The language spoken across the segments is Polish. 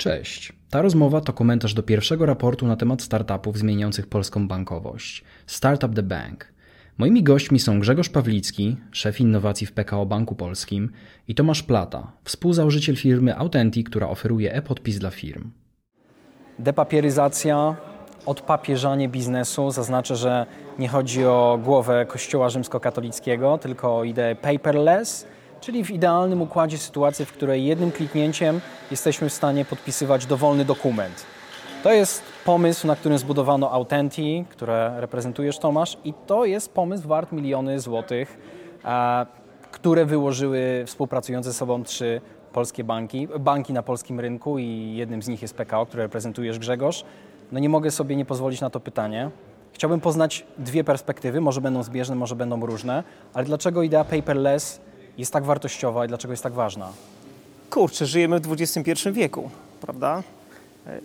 Cześć. Ta rozmowa to komentarz do pierwszego raportu na temat startupów zmieniających polską bankowość Startup the Bank. Moimi gośćmi są Grzegorz Pawlicki, szef innowacji w PKO Banku Polskim i Tomasz Plata, współzałożyciel firmy Authentic, która oferuje e-podpis dla firm. Depapieryzacja, odpapieżanie biznesu. Zaznaczę, że nie chodzi o głowę Kościoła rzymskokatolickiego, tylko o ideę paperless, czyli w idealnym układzie sytuacji, w której jednym kliknięciem jesteśmy w stanie podpisywać dowolny dokument. To jest pomysł, na którym zbudowano Authenti, które reprezentujesz Tomasz i to jest pomysł wart miliony złotych, które wyłożyły współpracujące ze sobą trzy polskie banki, banki na polskim rynku i jednym z nich jest PKO, które reprezentujesz Grzegorz. No nie mogę sobie nie pozwolić na to pytanie. Chciałbym poznać dwie perspektywy, może będą zbieżne, może będą różne, ale dlaczego idea paperless jest tak wartościowa i dlaczego jest tak ważna? Kurczę, żyjemy w XXI wieku, prawda?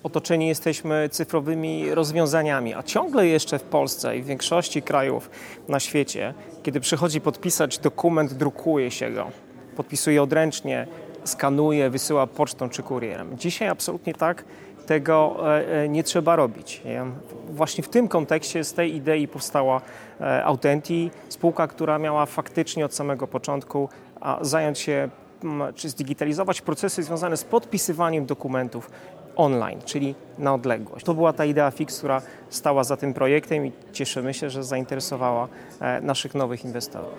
Otoczeni jesteśmy cyfrowymi rozwiązaniami, a ciągle jeszcze w Polsce i w większości krajów na świecie, kiedy przychodzi podpisać dokument, drukuje się go, podpisuje odręcznie, skanuje, wysyła pocztą czy kurierem. Dzisiaj absolutnie tak tego e, nie trzeba robić. Właśnie w tym kontekście z tej idei powstała e, Autenti, spółka, która miała faktycznie od samego początku zająć się czy zdigitalizować procesy związane z podpisywaniem dokumentów online, czyli na odległość. To była ta idea fix, która stała za tym projektem i cieszymy się, że zainteresowała e, naszych nowych inwestorów.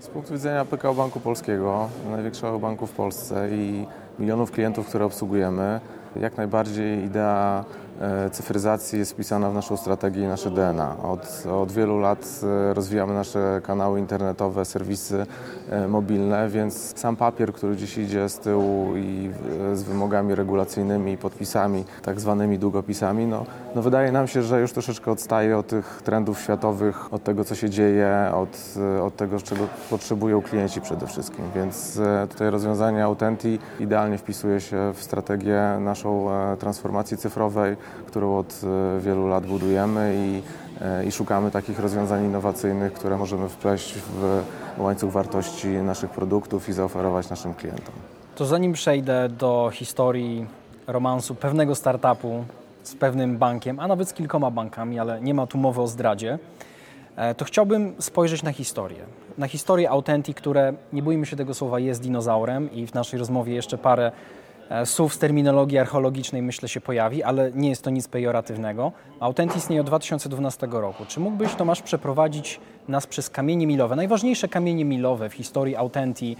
Z punktu widzenia PKO Banku Polskiego, największego banku w Polsce i milionów klientów, które obsługujemy, jak najbardziej idea cyfryzacji jest wpisana w naszą strategię i nasze DNA. Od, od wielu lat e, rozwijamy nasze kanały internetowe, serwisy e, mobilne, więc sam papier, który dziś idzie z tyłu i z wymogami regulacyjnymi, podpisami, tak zwanymi długopisami, no, no wydaje nam się, że już troszeczkę odstaje od tych trendów światowych, od tego, co się dzieje, od, od tego, czego potrzebują klienci przede wszystkim. Więc tutaj rozwiązanie Autenti idealnie wpisuje się w strategię naszą transformacji cyfrowej, którą od e, wielu lat budujemy i, e, i szukamy takich rozwiązań innowacyjnych, które możemy wpleść w łańcuch wartości naszych produktów i zaoferować naszym klientom. To zanim przejdę do historii romansu pewnego startupu z pewnym bankiem, a nawet z kilkoma bankami, ale nie ma tu mowy o zdradzie, e, to chciałbym spojrzeć na historię. Na historię Authentic, które, nie bójmy się tego słowa, jest dinozaurem i w naszej rozmowie jeszcze parę słów z terminologii archeologicznej myślę się pojawi, ale nie jest to nic pejoratywnego. Autent istnieje od 2012 roku. Czy mógłbyś, Tomasz, przeprowadzić nas przez kamienie milowe, najważniejsze kamienie milowe w historii Autenti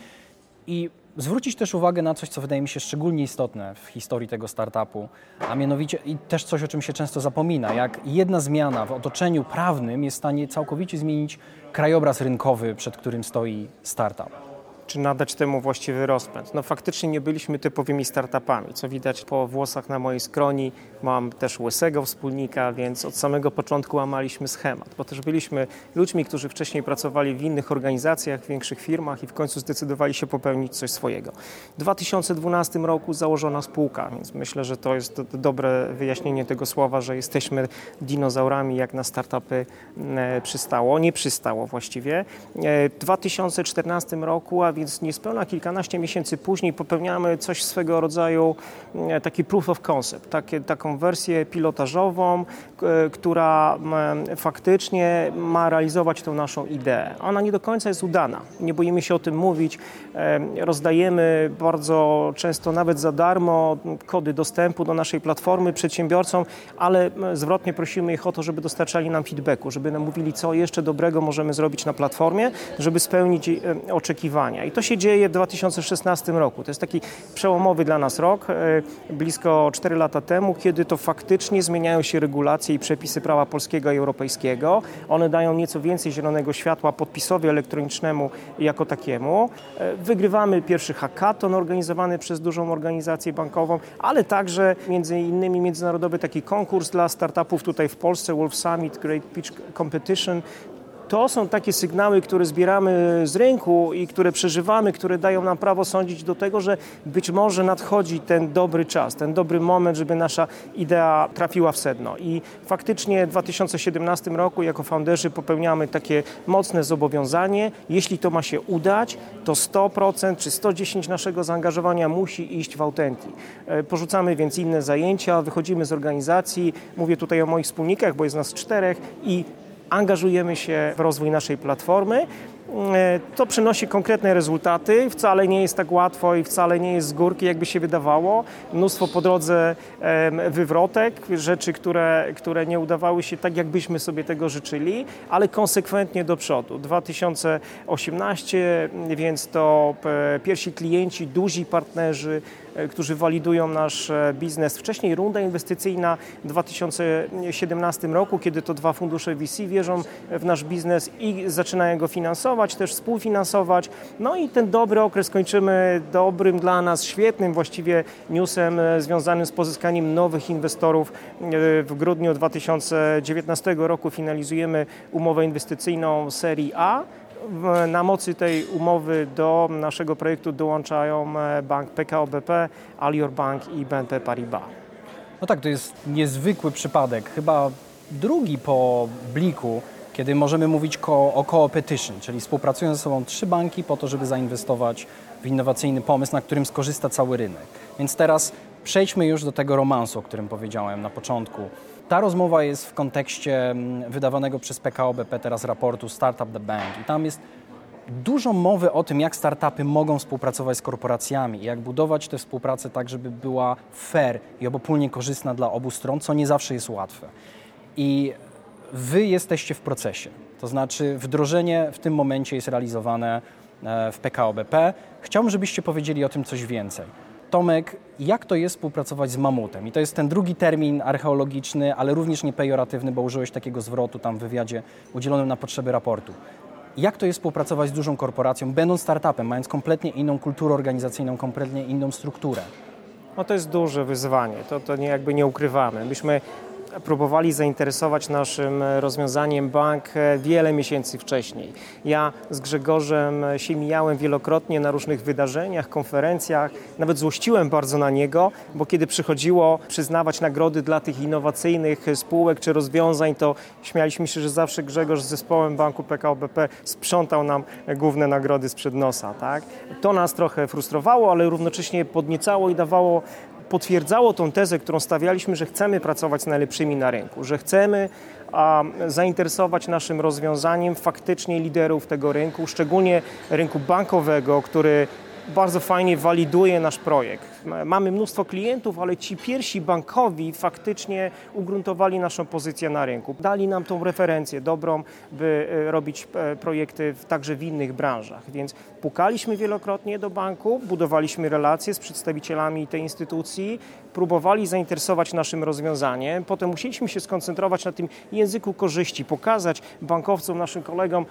i zwrócić też uwagę na coś, co wydaje mi się szczególnie istotne w historii tego startupu, a mianowicie i też coś, o czym się często zapomina, jak jedna zmiana w otoczeniu prawnym jest w stanie całkowicie zmienić krajobraz rynkowy, przed którym stoi startup czy nadać temu właściwy rozpęd. No faktycznie nie byliśmy typowymi startupami, co widać po włosach na mojej skroni. Mam też łysego wspólnika, więc od samego początku łamaliśmy schemat, bo też byliśmy ludźmi, którzy wcześniej pracowali w innych organizacjach, w większych firmach i w końcu zdecydowali się popełnić coś swojego. W 2012 roku założona spółka, więc myślę, że to jest dobre wyjaśnienie tego słowa, że jesteśmy dinozaurami, jak na startupy e, przystało. Nie przystało właściwie. E, w 2014 roku, a więc niespełna kilkanaście miesięcy później popełniamy coś swego rodzaju e, taki proof of concept, takie, taką wersję pilotażową, e, która faktycznie ma realizować tą naszą ideę. Ona nie do końca jest udana, nie boimy się o tym mówić, e, rozdajemy bardzo często nawet za darmo kody dostępu do naszej platformy przedsiębiorcom, ale zwrotnie prosimy ich o to, żeby dostarczali nam feedbacku, żeby nam mówili, co jeszcze dobrego możemy zrobić na platformie, żeby spełnić oczekiwania. I to się dzieje w 2016 roku. To jest taki przełomowy dla nas rok, e, blisko 4 lata temu, kiedy to faktycznie zmieniają się regulacje i przepisy prawa polskiego i europejskiego. One dają nieco więcej zielonego światła podpisowi elektronicznemu jako takiemu. E, wygrywamy pierwszy hackathon organizowany przez dużą organizację bankową, ale także między innymi międzynarodowy taki konkurs dla startupów tutaj w Polsce, Wolf Summit Great Pitch Competition, to są takie sygnały, które zbieramy z rynku i które przeżywamy, które dają nam prawo sądzić do tego, że być może nadchodzi ten dobry czas, ten dobry moment, żeby nasza idea trafiła w sedno. I faktycznie w 2017 roku jako founderzy popełniamy takie mocne zobowiązanie. Jeśli to ma się udać, to 100% czy 110 naszego zaangażowania musi iść w Autenti. E, porzucamy więc inne zajęcia, wychodzimy z organizacji, mówię tutaj o moich wspólnikach, bo jest nas czterech i angażujemy się w rozwój naszej platformy. E, to przynosi konkretne rezultaty. Wcale nie jest tak łatwo i wcale nie jest z górki, jakby się wydawało. Mnóstwo po drodze wywrotek, rzeczy, które, które nie udawały się tak, jakbyśmy sobie tego życzyli, ale konsekwentnie do przodu. 2018, więc to e, pierwsi klienci, duzi partnerzy, którzy walidują nasz biznes. Wcześniej runda inwestycyjna w 2017 roku, kiedy to dwa fundusze VC wierzą w nasz biznes i zaczynają go finansować też współfinansować. No i ten dobry okres kończymy dobrym dla nas, świetnym właściwie newsem e, związanym z pozyskaniem nowych inwestorów. E, w grudniu 2019 roku finalizujemy umowę inwestycyjną serii A. Na mocy tej umowy do naszego projektu dołączają e, bank PKO BP, Alior Bank i BNP Paribas. No tak, to jest niezwykły przypadek. Chyba drugi po Bliku kiedy możemy mówić ko o co-opetition, czyli współpracują ze sobą trzy banki po to, żeby zainwestować w innowacyjny pomysł, na którym skorzysta cały rynek. Więc teraz przejdźmy już do tego romansu, o którym powiedziałem na początku. Ta rozmowa jest w kontekście mm, wydawanego przez PKO BP teraz raportu Startup the Bank i tam jest dużo mowy o tym, jak startupy mogą współpracować z korporacjami jak budować tę współpracę tak, żeby była fair i obopólnie korzystna dla obu stron, co nie zawsze jest łatwe. I Wy jesteście w procesie, to znaczy wdrożenie w tym momencie jest realizowane e, w PKO BP. Chciałbym, żebyście powiedzieli o tym coś więcej. Tomek, jak to jest współpracować z mamutem? I to jest ten drugi termin archeologiczny, ale również niepejoratywny, bo użyłeś takiego zwrotu tam w wywiadzie udzielonym na potrzeby raportu. Jak to jest współpracować z dużą korporacją, będąc startupem, mając kompletnie inną kulturę organizacyjną, kompletnie inną strukturę? No to jest duże wyzwanie, to, to nie, jakby nie ukrywamy. Myśmy próbowali zainteresować naszym rozwiązaniem bank wiele miesięcy wcześniej. Ja z Grzegorzem się mijałem wielokrotnie na różnych wydarzeniach, konferencjach, nawet złościłem bardzo na niego, bo kiedy przychodziło przyznawać nagrody dla tych innowacyjnych spółek czy rozwiązań, to śmialiśmy się, że zawsze Grzegorz z zespołem banku PKO BP sprzątał nam główne nagrody sprzed nosa. Tak? To nas trochę frustrowało, ale równocześnie podniecało i dawało potwierdzało tą tezę, którą stawialiśmy, że chcemy pracować z najlepszymi na rynku, że chcemy a, zainteresować naszym rozwiązaniem faktycznie liderów tego rynku, szczególnie rynku bankowego, który bardzo fajnie waliduje nasz projekt. Mamy mnóstwo klientów, ale ci pierwsi bankowi faktycznie ugruntowali naszą pozycję na rynku. Dali nam tą referencję dobrą, by e, robić e, projekty także w innych branżach. Więc pukaliśmy wielokrotnie do banku, budowaliśmy relacje z przedstawicielami tej instytucji, próbowali zainteresować naszym rozwiązaniem. Potem musieliśmy się skoncentrować na tym języku korzyści, pokazać bankowcom, naszym kolegom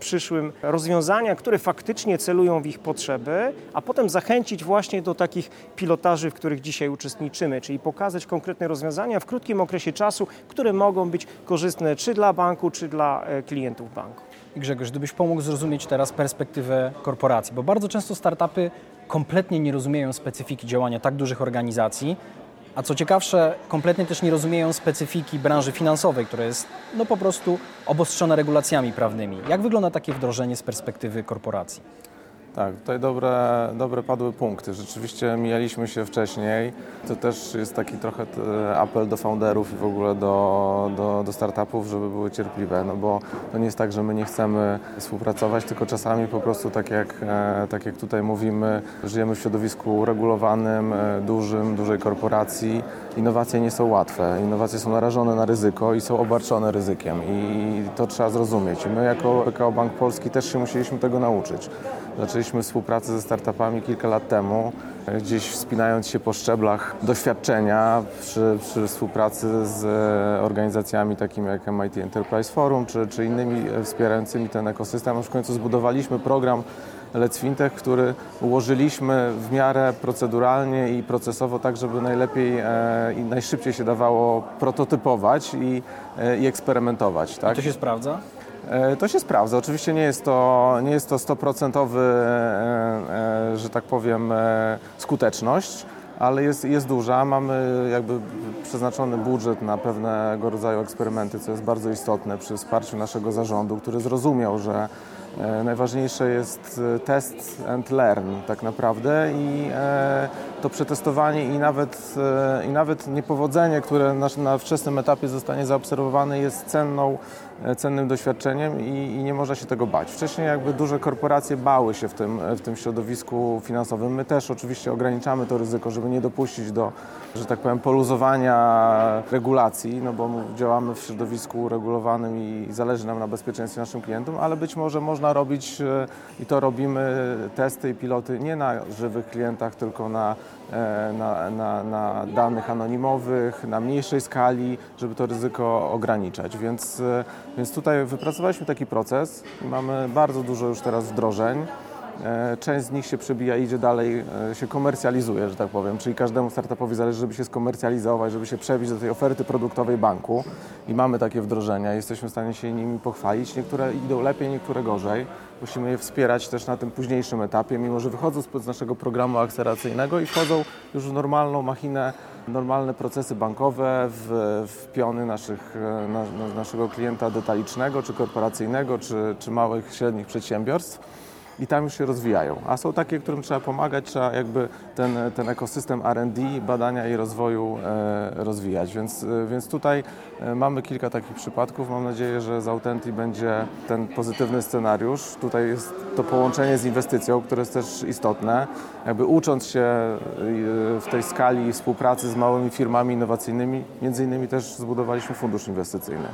przyszłym rozwiązania, które faktycznie celują w ich potrzeby, a potem zachęcić właśnie do takich pilotaży, w których dzisiaj uczestniczymy, czyli pokazać konkretne rozwiązania w krótkim okresie czasu, które mogą być korzystne czy dla banku, czy dla e, klientów banku. Grzegorz, gdybyś pomógł zrozumieć teraz perspektywę korporacji, bo bardzo często startupy kompletnie nie rozumieją specyfiki działania tak dużych organizacji, a co ciekawsze, kompletnie też nie rozumieją specyfiki branży finansowej, która jest no po prostu obostrzona regulacjami prawnymi. Jak wygląda takie wdrożenie z perspektywy korporacji? Tak, tutaj dobre, dobre padły punkty. Rzeczywiście mijaliśmy się wcześniej. To też jest taki trochę apel do founderów i w ogóle do, do, do startupów, żeby były cierpliwe, no bo to nie jest tak, że my nie chcemy współpracować, tylko czasami po prostu tak jak, e, tak jak tutaj mówimy, żyjemy w środowisku uregulowanym, e, dużym, dużej korporacji. Innowacje nie są łatwe. Innowacje są narażone na ryzyko i są obarczone ryzykiem i to trzeba zrozumieć. I my jako PKO Bank Polski też się musieliśmy tego nauczyć. Zaczęliśmy współpracę ze startupami kilka lat temu, gdzieś wspinając się po szczeblach doświadczenia przy, przy współpracy z organizacjami takimi jak MIT Enterprise Forum czy, czy innymi wspierającymi ten ekosystem. Aż w końcu zbudowaliśmy program Let's Fintech, który ułożyliśmy w miarę proceduralnie i procesowo tak, żeby najlepiej e, i najszybciej się dawało prototypować i, e, i eksperymentować. Tak? I to się sprawdza? E, to się sprawdza. Oczywiście nie jest to, nie jest to 100% że tak powiem, skuteczność, ale jest, jest duża. Mamy jakby przeznaczony budżet na pewnego rodzaju eksperymenty, co jest bardzo istotne przy wsparciu naszego zarządu, który zrozumiał, że E, najważniejsze jest e, test and learn tak naprawdę i e, to przetestowanie i nawet, i nawet niepowodzenie, które na, na wczesnym etapie zostanie zaobserwowane jest cenną, cennym doświadczeniem i, i, nie można się tego bać. Wcześniej jakby duże korporacje bały się w tym, w tym środowisku finansowym. My też oczywiście ograniczamy to ryzyko, żeby nie dopuścić do, że tak powiem, poluzowania regulacji, no bo działamy w środowisku regulowanym i zależy nam na bezpieczeństwie naszym klientom, ale być może można robić e, i to robimy testy i piloty nie na żywych klientach, tylko na, e, na, na, na danych anonimowych, na mniejszej skali, żeby to ryzyko ograniczać. Więc, e, więc tutaj wypracowaliśmy taki proces i mamy bardzo dużo już teraz wdrożeń. E, część z nich się przebija, idzie dalej, e, się komercjalizuje, że tak powiem. Czyli każdemu startupowi zależy, żeby się skomercjalizować, żeby się przebić do tej oferty produktowej banku. I mamy takie wdrożenia, jesteśmy w stanie się nimi pochwalić. Niektóre idą lepiej, niektóre gorzej. Musimy je wspierać też na tym późniejszym etapie, mimo że wychodzą z naszego programu akceleracyjnego i wchodzą już w normalną machinę, normalne procesy bankowe, w, w piony naszych, e, na, na naszego klienta detalicznego, czy korporacyjnego, czy, czy małych, średnich przedsiębiorstw i tam już się rozwijają. A są takie, którym trzeba pomagać, trzeba jakby ten, ten ekosystem R&D, badania i rozwoju e, rozwijać. Więc, e, więc tutaj e, mamy kilka takich przypadków. Mam nadzieję, że z Authentic będzie ten pozytywny scenariusz. Tutaj jest to połączenie z inwestycją, które jest też istotne. Jakby ucząc się w tej skali współpracy z małymi firmami innowacyjnymi, między innymi też zbudowaliśmy fundusz inwestycyjny.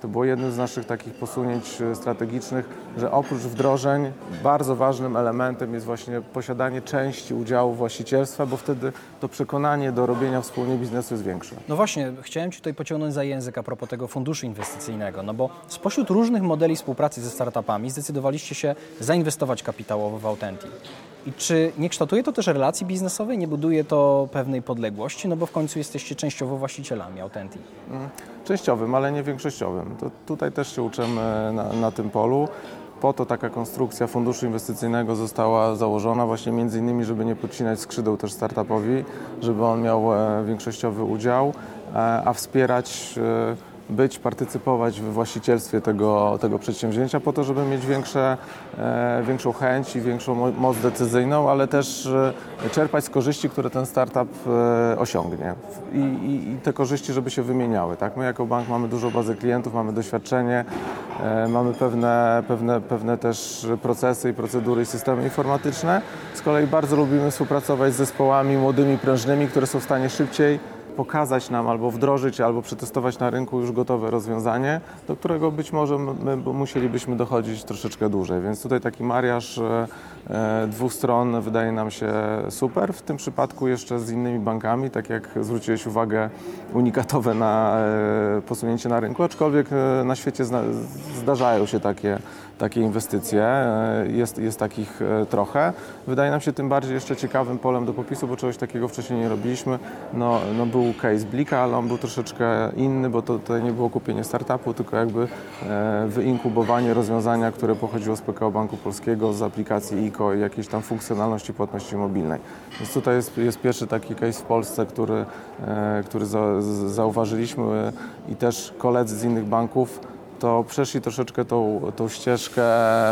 To było jednym z naszych takich posunięć e, strategicznych, że oprócz wdrożeń bardzo ważnym elementem jest właśnie posiadanie części udziału właścicielstwa, bo wtedy to przekonanie do robienia wspólnie biznesu jest większe. No właśnie, chciałem Ci tutaj pociągnąć za język a propos tego funduszu inwestycyjnego, no bo spośród różnych modeli współpracy ze startupami zdecydowaliście się zainwestować kapitałowo w Authentic. I czy nie kształtuje to też relacji biznesowej, nie buduje to pewnej podległości, no bo w końcu jesteście częściowo właścicielami Authentic? Mm, częściowym, ale nie większościowym. To tutaj też się uczymy na, na tym polu. Po to taka konstrukcja funduszu inwestycyjnego została założona właśnie między innymi, żeby nie podcinać skrzydeł też startupowi, żeby on miał e, większościowy udział, e, a wspierać e, być, partycypować w właścicielstwie tego, tego przedsięwzięcia po to, żeby mieć większe, e, większą chęć i większą moc decyzyjną, ale też e, czerpać z korzyści, które ten startup e, osiągnie I, i, i te korzyści, żeby się wymieniały. Tak? My jako bank mamy dużo bazy klientów, mamy doświadczenie, mamy pewne, pewne, pewne też procesy i procedury i systemy informatyczne. Z kolei bardzo lubimy współpracować z zespołami młodymi, prężnymi, które są w stanie szybciej pokazać nam albo wdrożyć, albo przetestować na rynku już gotowe rozwiązanie, do którego być może my musielibyśmy dochodzić troszeczkę dłużej. Więc tutaj taki mariaż e, e, dwóch stron wydaje nam się super. W tym przypadku jeszcze z innymi bankami, tak jak zwróciłeś uwagę, unikatowe na e, posunięcie na rynku, aczkolwiek na świecie zdarzają się takie, takie inwestycje. Jest, jest takich trochę. Wydaje nam się tym bardziej jeszcze ciekawym polem do popisu, bo czegoś takiego wcześniej nie robiliśmy. No, no był case Blika, ale on był troszeczkę inny, bo to tutaj nie było kupienie startupu, tylko jakby e, wyinkubowanie rozwiązania, które pochodziło z PKO Banku Polskiego, z aplikacji ICO i jakiejś tam funkcjonalności płatności mobilnej. Więc tutaj jest, jest pierwszy taki case w Polsce, który, e, który za, zauważyliśmy i też koledzy z innych banków to przeszli troszeczkę tą, tą ścieżkę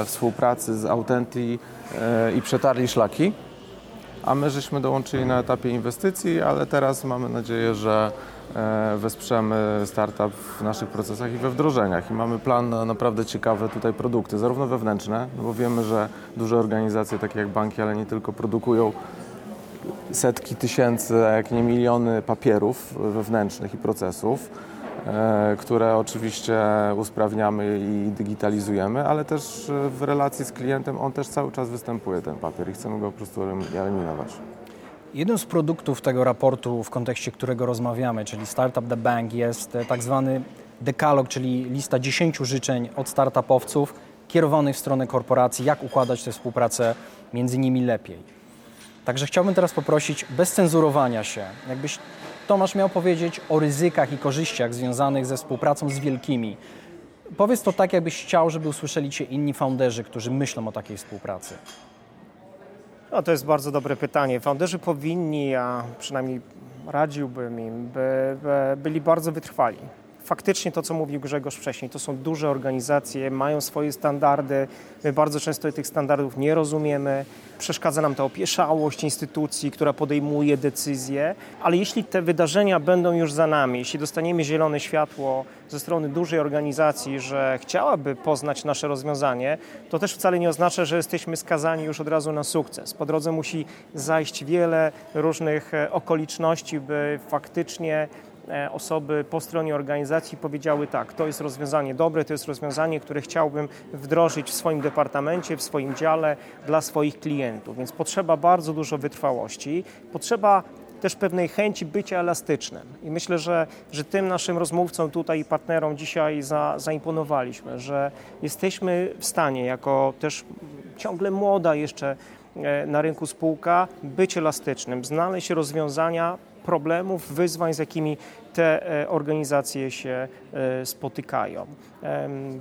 współpracy z Autenti e, i przetarli szlaki a my żeśmy dołączyli na etapie inwestycji, ale teraz mamy nadzieję, że e, wesprzemy startup w naszych procesach i we wdrożeniach. I mamy plan na naprawdę ciekawe tutaj produkty, zarówno wewnętrzne, no bo wiemy, że duże organizacje takie jak banki, ale nie tylko produkują setki tysięcy, jak nie miliony papierów wewnętrznych i procesów które oczywiście usprawniamy i digitalizujemy, ale też e, w relacji z klientem on też cały czas występuje ten papier i chcemy go po prostu eliminować. Jednym z produktów tego raportu, w kontekście którego rozmawiamy, czyli Startup the Bank, jest e, tak zwany dekalog, czyli lista 10 życzeń od startupowców kierowanych w stronę korporacji, jak układać tę współpracę między nimi lepiej. Także chciałbym teraz poprosić bez cenzurowania się, jakbyś Tomasz miał powiedzieć o ryzykach i korzyściach związanych ze współpracą z wielkimi Powiedz to tak, jakbyś chciał, żeby usłyszeli Cię inni founderzy, którzy myślą o takiej współpracy. No, to jest bardzo dobre pytanie. Founderzy powinni, a przynajmniej radziłbym im, by, by byli bardzo wytrwali faktycznie to, co mówił Grzegorz wcześniej, to są duże organizacje, mają swoje standardy. My bardzo często tych standardów nie rozumiemy. Przeszkadza nam ta opieszałość instytucji, która podejmuje decyzje, ale jeśli te wydarzenia będą już za nami, jeśli dostaniemy zielone światło ze strony dużej organizacji, że chciałaby poznać nasze rozwiązanie, to też wcale nie oznacza, że jesteśmy skazani już od razu na sukces. Po drodze musi zajść wiele różnych e, okoliczności, by faktycznie osoby po stronie organizacji powiedziały tak, to jest rozwiązanie dobre, to jest rozwiązanie, które chciałbym wdrożyć w swoim departamencie, w swoim dziale dla swoich klientów. Więc potrzeba bardzo dużo wytrwałości, potrzeba też pewnej chęci bycia elastycznym. I myślę, że, że tym naszym rozmówcom tutaj i partnerom dzisiaj za, zaimponowaliśmy, że jesteśmy w stanie, jako też ciągle młoda jeszcze e, na rynku spółka, być elastycznym, znaleźć rozwiązania problemów, wyzwań, z jakimi te e, organizacje się e, spotykają.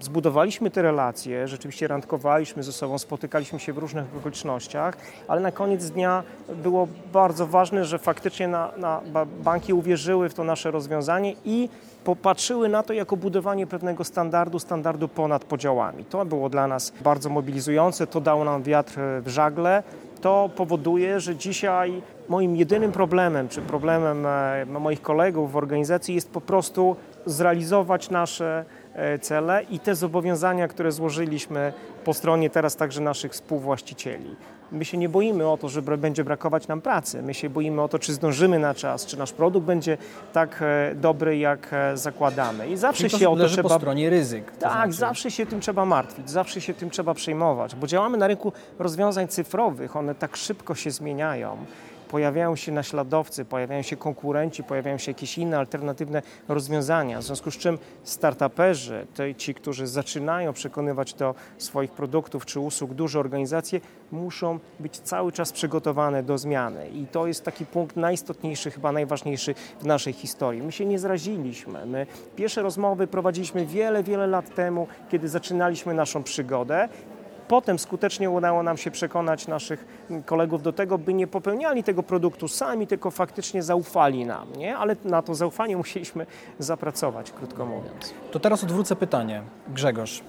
Zbudowaliśmy te relacje, rzeczywiście randkowaliśmy ze sobą, spotykaliśmy się w różnych okolicznościach, ale na koniec dnia było bardzo ważne, że faktycznie na, na banki uwierzyły w to nasze rozwiązanie i popatrzyły na to jako budowanie pewnego standardu, standardu ponad podziałami. To było dla nas bardzo mobilizujące, to dało nam wiatr w żagle, to powoduje, że dzisiaj moim jedynym problemem, czy problemem e, moich kolegów w organizacji jest po prostu zrealizować nasze e, cele i te zobowiązania, które złożyliśmy po stronie teraz także naszych współwłaścicieli. My się nie boimy o to, że będzie brakować nam pracy. My się boimy o to, czy zdążymy na czas, czy nasz produkt będzie tak e, dobry, jak zakładamy. I zawsze Czyli się o to trzeba. po stronie ryzyk. Tak, znaczy... zawsze się tym trzeba martwić, zawsze się tym trzeba przejmować, bo działamy na rynku rozwiązań cyfrowych, one tak szybko się zmieniają pojawiają się naśladowcy, pojawiają się konkurenci, pojawiają się jakieś inne alternatywne rozwiązania. W związku z czym startuperzy, ci, którzy zaczynają przekonywać do swoich produktów czy usług duże organizacje, muszą być cały czas przygotowane do zmiany. I to jest taki punkt najistotniejszy, chyba najważniejszy w naszej historii. My się nie zraziliśmy. My pierwsze rozmowy prowadziliśmy wiele, wiele lat temu, kiedy zaczynaliśmy naszą przygodę Potem skutecznie udało nam się przekonać naszych kolegów do tego, by nie popełniali tego produktu sami, tylko faktycznie zaufali nam, nie? Ale na to zaufanie musieliśmy zapracować, krótko mówiąc. To teraz odwrócę pytanie. Grzegorz,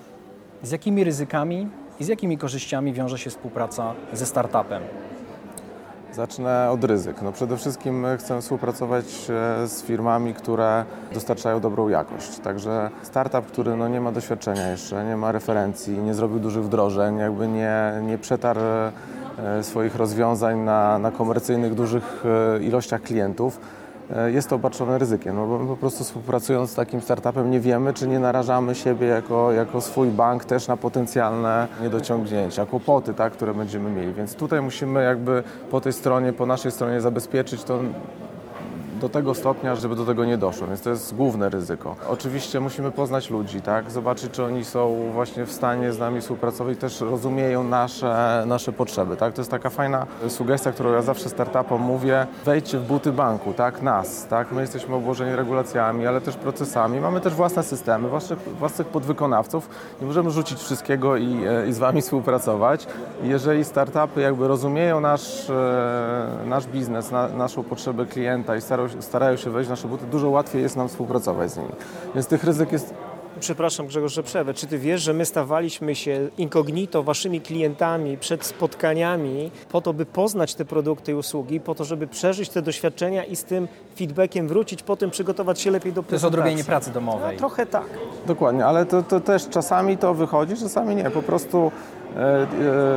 z jakimi ryzykami i z jakimi korzyściami wiąże się współpraca ze startupem? Zacznę od ryzyk. No przede wszystkim chcę współpracować e, z firmami, które dostarczają dobrą jakość. Także startup, który no nie ma doświadczenia jeszcze, nie ma referencji, nie zrobił dużych wdrożeń, jakby nie, nie przetarł e, swoich rozwiązań na, na komercyjnych dużych e, ilościach klientów, E, jest to obarczone ryzykiem, no bo my po prostu współpracując z takim startupem nie wiemy, czy nie narażamy siebie jako, jako swój bank też na potencjalne niedociągnięcia, kłopoty, tak, które będziemy mieli. Więc tutaj musimy jakby po tej stronie, po naszej stronie zabezpieczyć to do tego stopnia, żeby do tego nie doszło, więc to jest główne ryzyko. Oczywiście musimy poznać ludzi, tak? zobaczyć, czy oni są właśnie w stanie z nami współpracować też rozumieją nasze, nasze potrzeby. Tak? To jest taka fajna sugestia, którą ja zawsze startupom mówię, wejdźcie w buty banku, tak? nas. Tak? My jesteśmy obłożeni regulacjami, ale też procesami. Mamy też własne systemy, własnych, własnych podwykonawców. Nie możemy rzucić wszystkiego i, i z Wami współpracować. Jeżeli startupy jakby rozumieją nasz, e, nasz biznes, na, naszą potrzebę klienta i starają starają się wejść w nasze buty, dużo łatwiej jest nam współpracować z nimi. Więc tych ryzyk jest Przepraszam Grzegorz, że przerwę. Czy ty wiesz, że my stawaliśmy się incognito waszymi klientami przed spotkaniami po to, by poznać te produkty i usługi, po to, żeby przeżyć te doświadczenia i z tym feedbackiem wrócić, potem przygotować się lepiej do prezentacji? To jest odrobienie pracy domowej. No, trochę tak. Dokładnie, ale to, to też czasami to wychodzi, czasami nie. Po prostu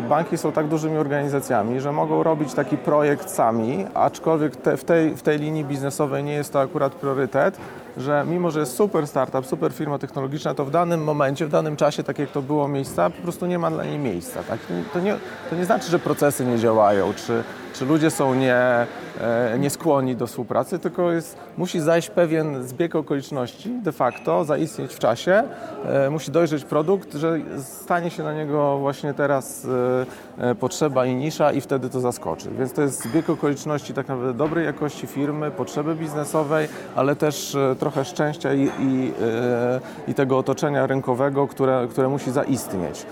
banki są tak dużymi organizacjami, że mogą robić taki projekt sami, aczkolwiek te, w, tej, w tej linii biznesowej nie jest to akurat priorytet, że mimo, że jest super startup, super firma technologiczna, to w danym momencie, w danym czasie, tak jak to było miejsca, po prostu nie ma dla niej miejsca. Tak? To, nie, to nie znaczy, że procesy nie działają, czy, czy ludzie są nie, e, nieskłonni do współpracy, tylko jest, musi zajść pewien zbieg okoliczności de facto, zaistnieć w czasie, e, musi dojrzeć produkt, że stanie się na niego właśnie teraz potrzeba i nisza i wtedy to zaskoczy. Więc to jest zbieg okoliczności tak naprawdę dobrej jakości firmy, potrzeby biznesowej, ale też trochę szczęścia i, i, i tego otoczenia rynkowego, które, które musi zaistnieć.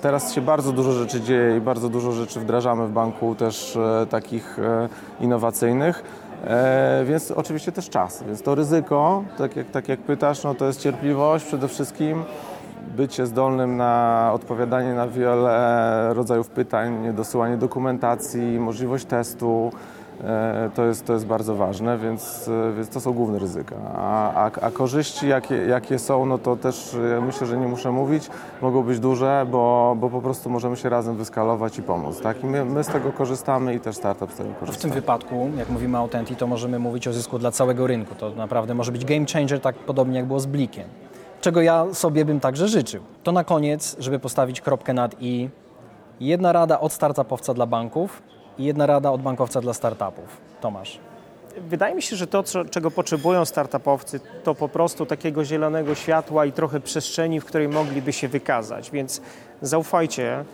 Teraz się bardzo dużo rzeczy dzieje i bardzo dużo rzeczy wdrażamy w banku też e, takich e, innowacyjnych. E, więc oczywiście też czas. Więc to ryzyko, tak jak, tak jak pytasz, no to jest cierpliwość przede wszystkim, bycie zdolnym na odpowiadanie na wiele rodzajów pytań, dosyłanie dokumentacji, możliwość testu, E, to jest, to jest bardzo ważne, więc, e, więc to są główne ryzyka. A, a, a korzyści, jakie, jakie są, no to też myślę, że nie muszę mówić, mogą być duże, bo, bo po prostu możemy się razem wyskalować i pomóc. Tak? I my, my z tego korzystamy i też startup z tego korzysta. W tym wypadku, jak mówimy o Autenti, to możemy mówić o zysku dla całego rynku. To naprawdę może być game changer, tak podobnie jak było z Blikiem. Czego ja sobie bym także życzył. To na koniec, żeby postawić kropkę nad i, jedna rada od startupowca dla banków, i jedna rada od bankowca dla startupów. Tomasz. Wydaje mi się, że to, czego potrzebują startupowcy, to po prostu takiego zielonego światła i trochę przestrzeni, w której mogliby się wykazać. Więc zaufajcie,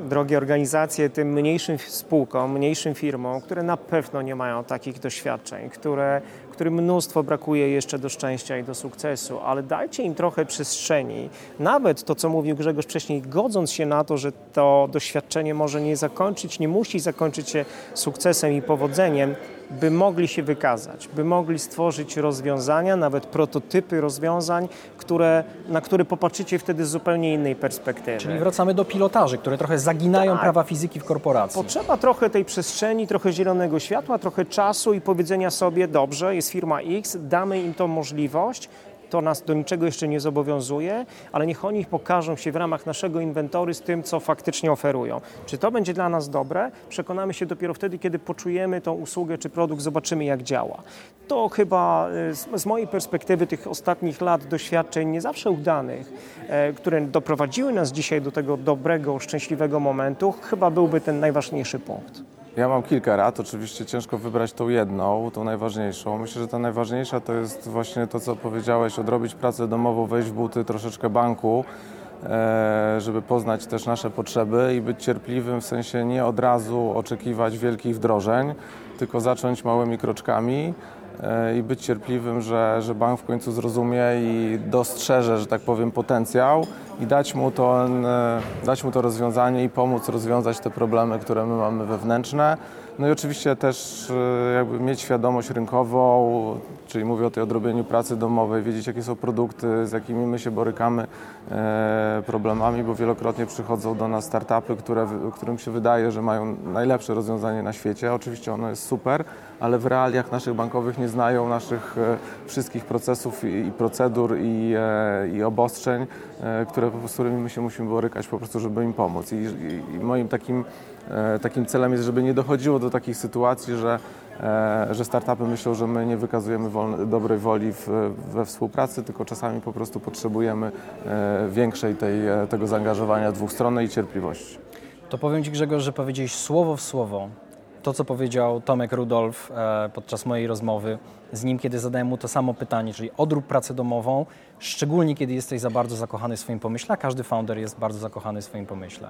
drogie organizacje, tym mniejszym spółkom, mniejszym firmom, które na pewno nie mają takich doświadczeń, które którym mnóstwo brakuje jeszcze do szczęścia i do sukcesu, ale dajcie im trochę przestrzeni. Nawet to, co mówił Grzegorz wcześniej, godząc się na to, że to doświadczenie może nie zakończyć, nie musi zakończyć się sukcesem i powodzeniem, by mogli się wykazać, by mogli stworzyć rozwiązania, nawet prototypy rozwiązań, które, na które popatrzycie wtedy z zupełnie innej perspektywy. Czyli wracamy do pilotaży, które trochę zaginają tak. prawa fizyki w korporacji. Potrzeba trochę tej przestrzeni, trochę zielonego światła, trochę czasu i powiedzenia sobie, dobrze, jest firma X, damy im tą możliwość, to nas do niczego jeszcze nie zobowiązuje, ale niech oni pokażą się w ramach naszego inwentory z tym, co faktycznie oferują. Czy to będzie dla nas dobre? Przekonamy się dopiero wtedy, kiedy poczujemy tą usługę czy produkt, zobaczymy jak działa. To chyba z, z mojej perspektywy tych ostatnich lat doświadczeń nie zawsze udanych, e, które doprowadziły nas dzisiaj do tego dobrego, szczęśliwego momentu, chyba byłby ten najważniejszy punkt. Ja mam kilka rad, oczywiście ciężko wybrać tą jedną, tą najważniejszą. Myślę, że ta najważniejsza to jest właśnie to, co powiedziałeś, odrobić pracę domową, wejść w buty troszeczkę banku, e, żeby poznać też nasze potrzeby i być cierpliwym, w sensie nie od razu oczekiwać wielkich wdrożeń, tylko zacząć małymi kroczkami i być cierpliwym, że, że bank w końcu zrozumie i dostrzeże, że tak powiem, potencjał i dać mu, to, e, dać mu to rozwiązanie i pomóc rozwiązać te problemy, które my mamy wewnętrzne. No i oczywiście też e, jakby mieć świadomość rynkową, czyli mówię o tej odrobieniu pracy domowej, wiedzieć jakie są produkty, z jakimi my się borykamy e, problemami, bo wielokrotnie przychodzą do nas startupy, które, którym się wydaje, że mają najlepsze rozwiązanie na świecie. Oczywiście ono jest super, ale w realiach naszych bankowych nie znają naszych wszystkich procesów i, procedur i, i obostrzeń, które z którymi my się musimy borykać po prostu, żeby im pomóc. I, i, moim takim, e, takim celem jest, żeby nie dochodziło do takich sytuacji, że, e, że startupy myślą, że my nie wykazujemy wolne, dobrej woli w, we współpracy, tylko czasami po prostu potrzebujemy e, większej tej, tego zaangażowania dwustronnej i cierpliwości. To powiem Ci Grzegorz, że powiedziałeś słowo w słowo to, co powiedział Tomek Rudolf e, podczas mojej rozmowy z nim, kiedy zadałem mu to samo pytanie, czyli odrób pracę domową, szczególnie kiedy jesteś za bardzo zakochany w swoim pomyśle, a każdy founder jest bardzo zakochany w swoim pomyśle.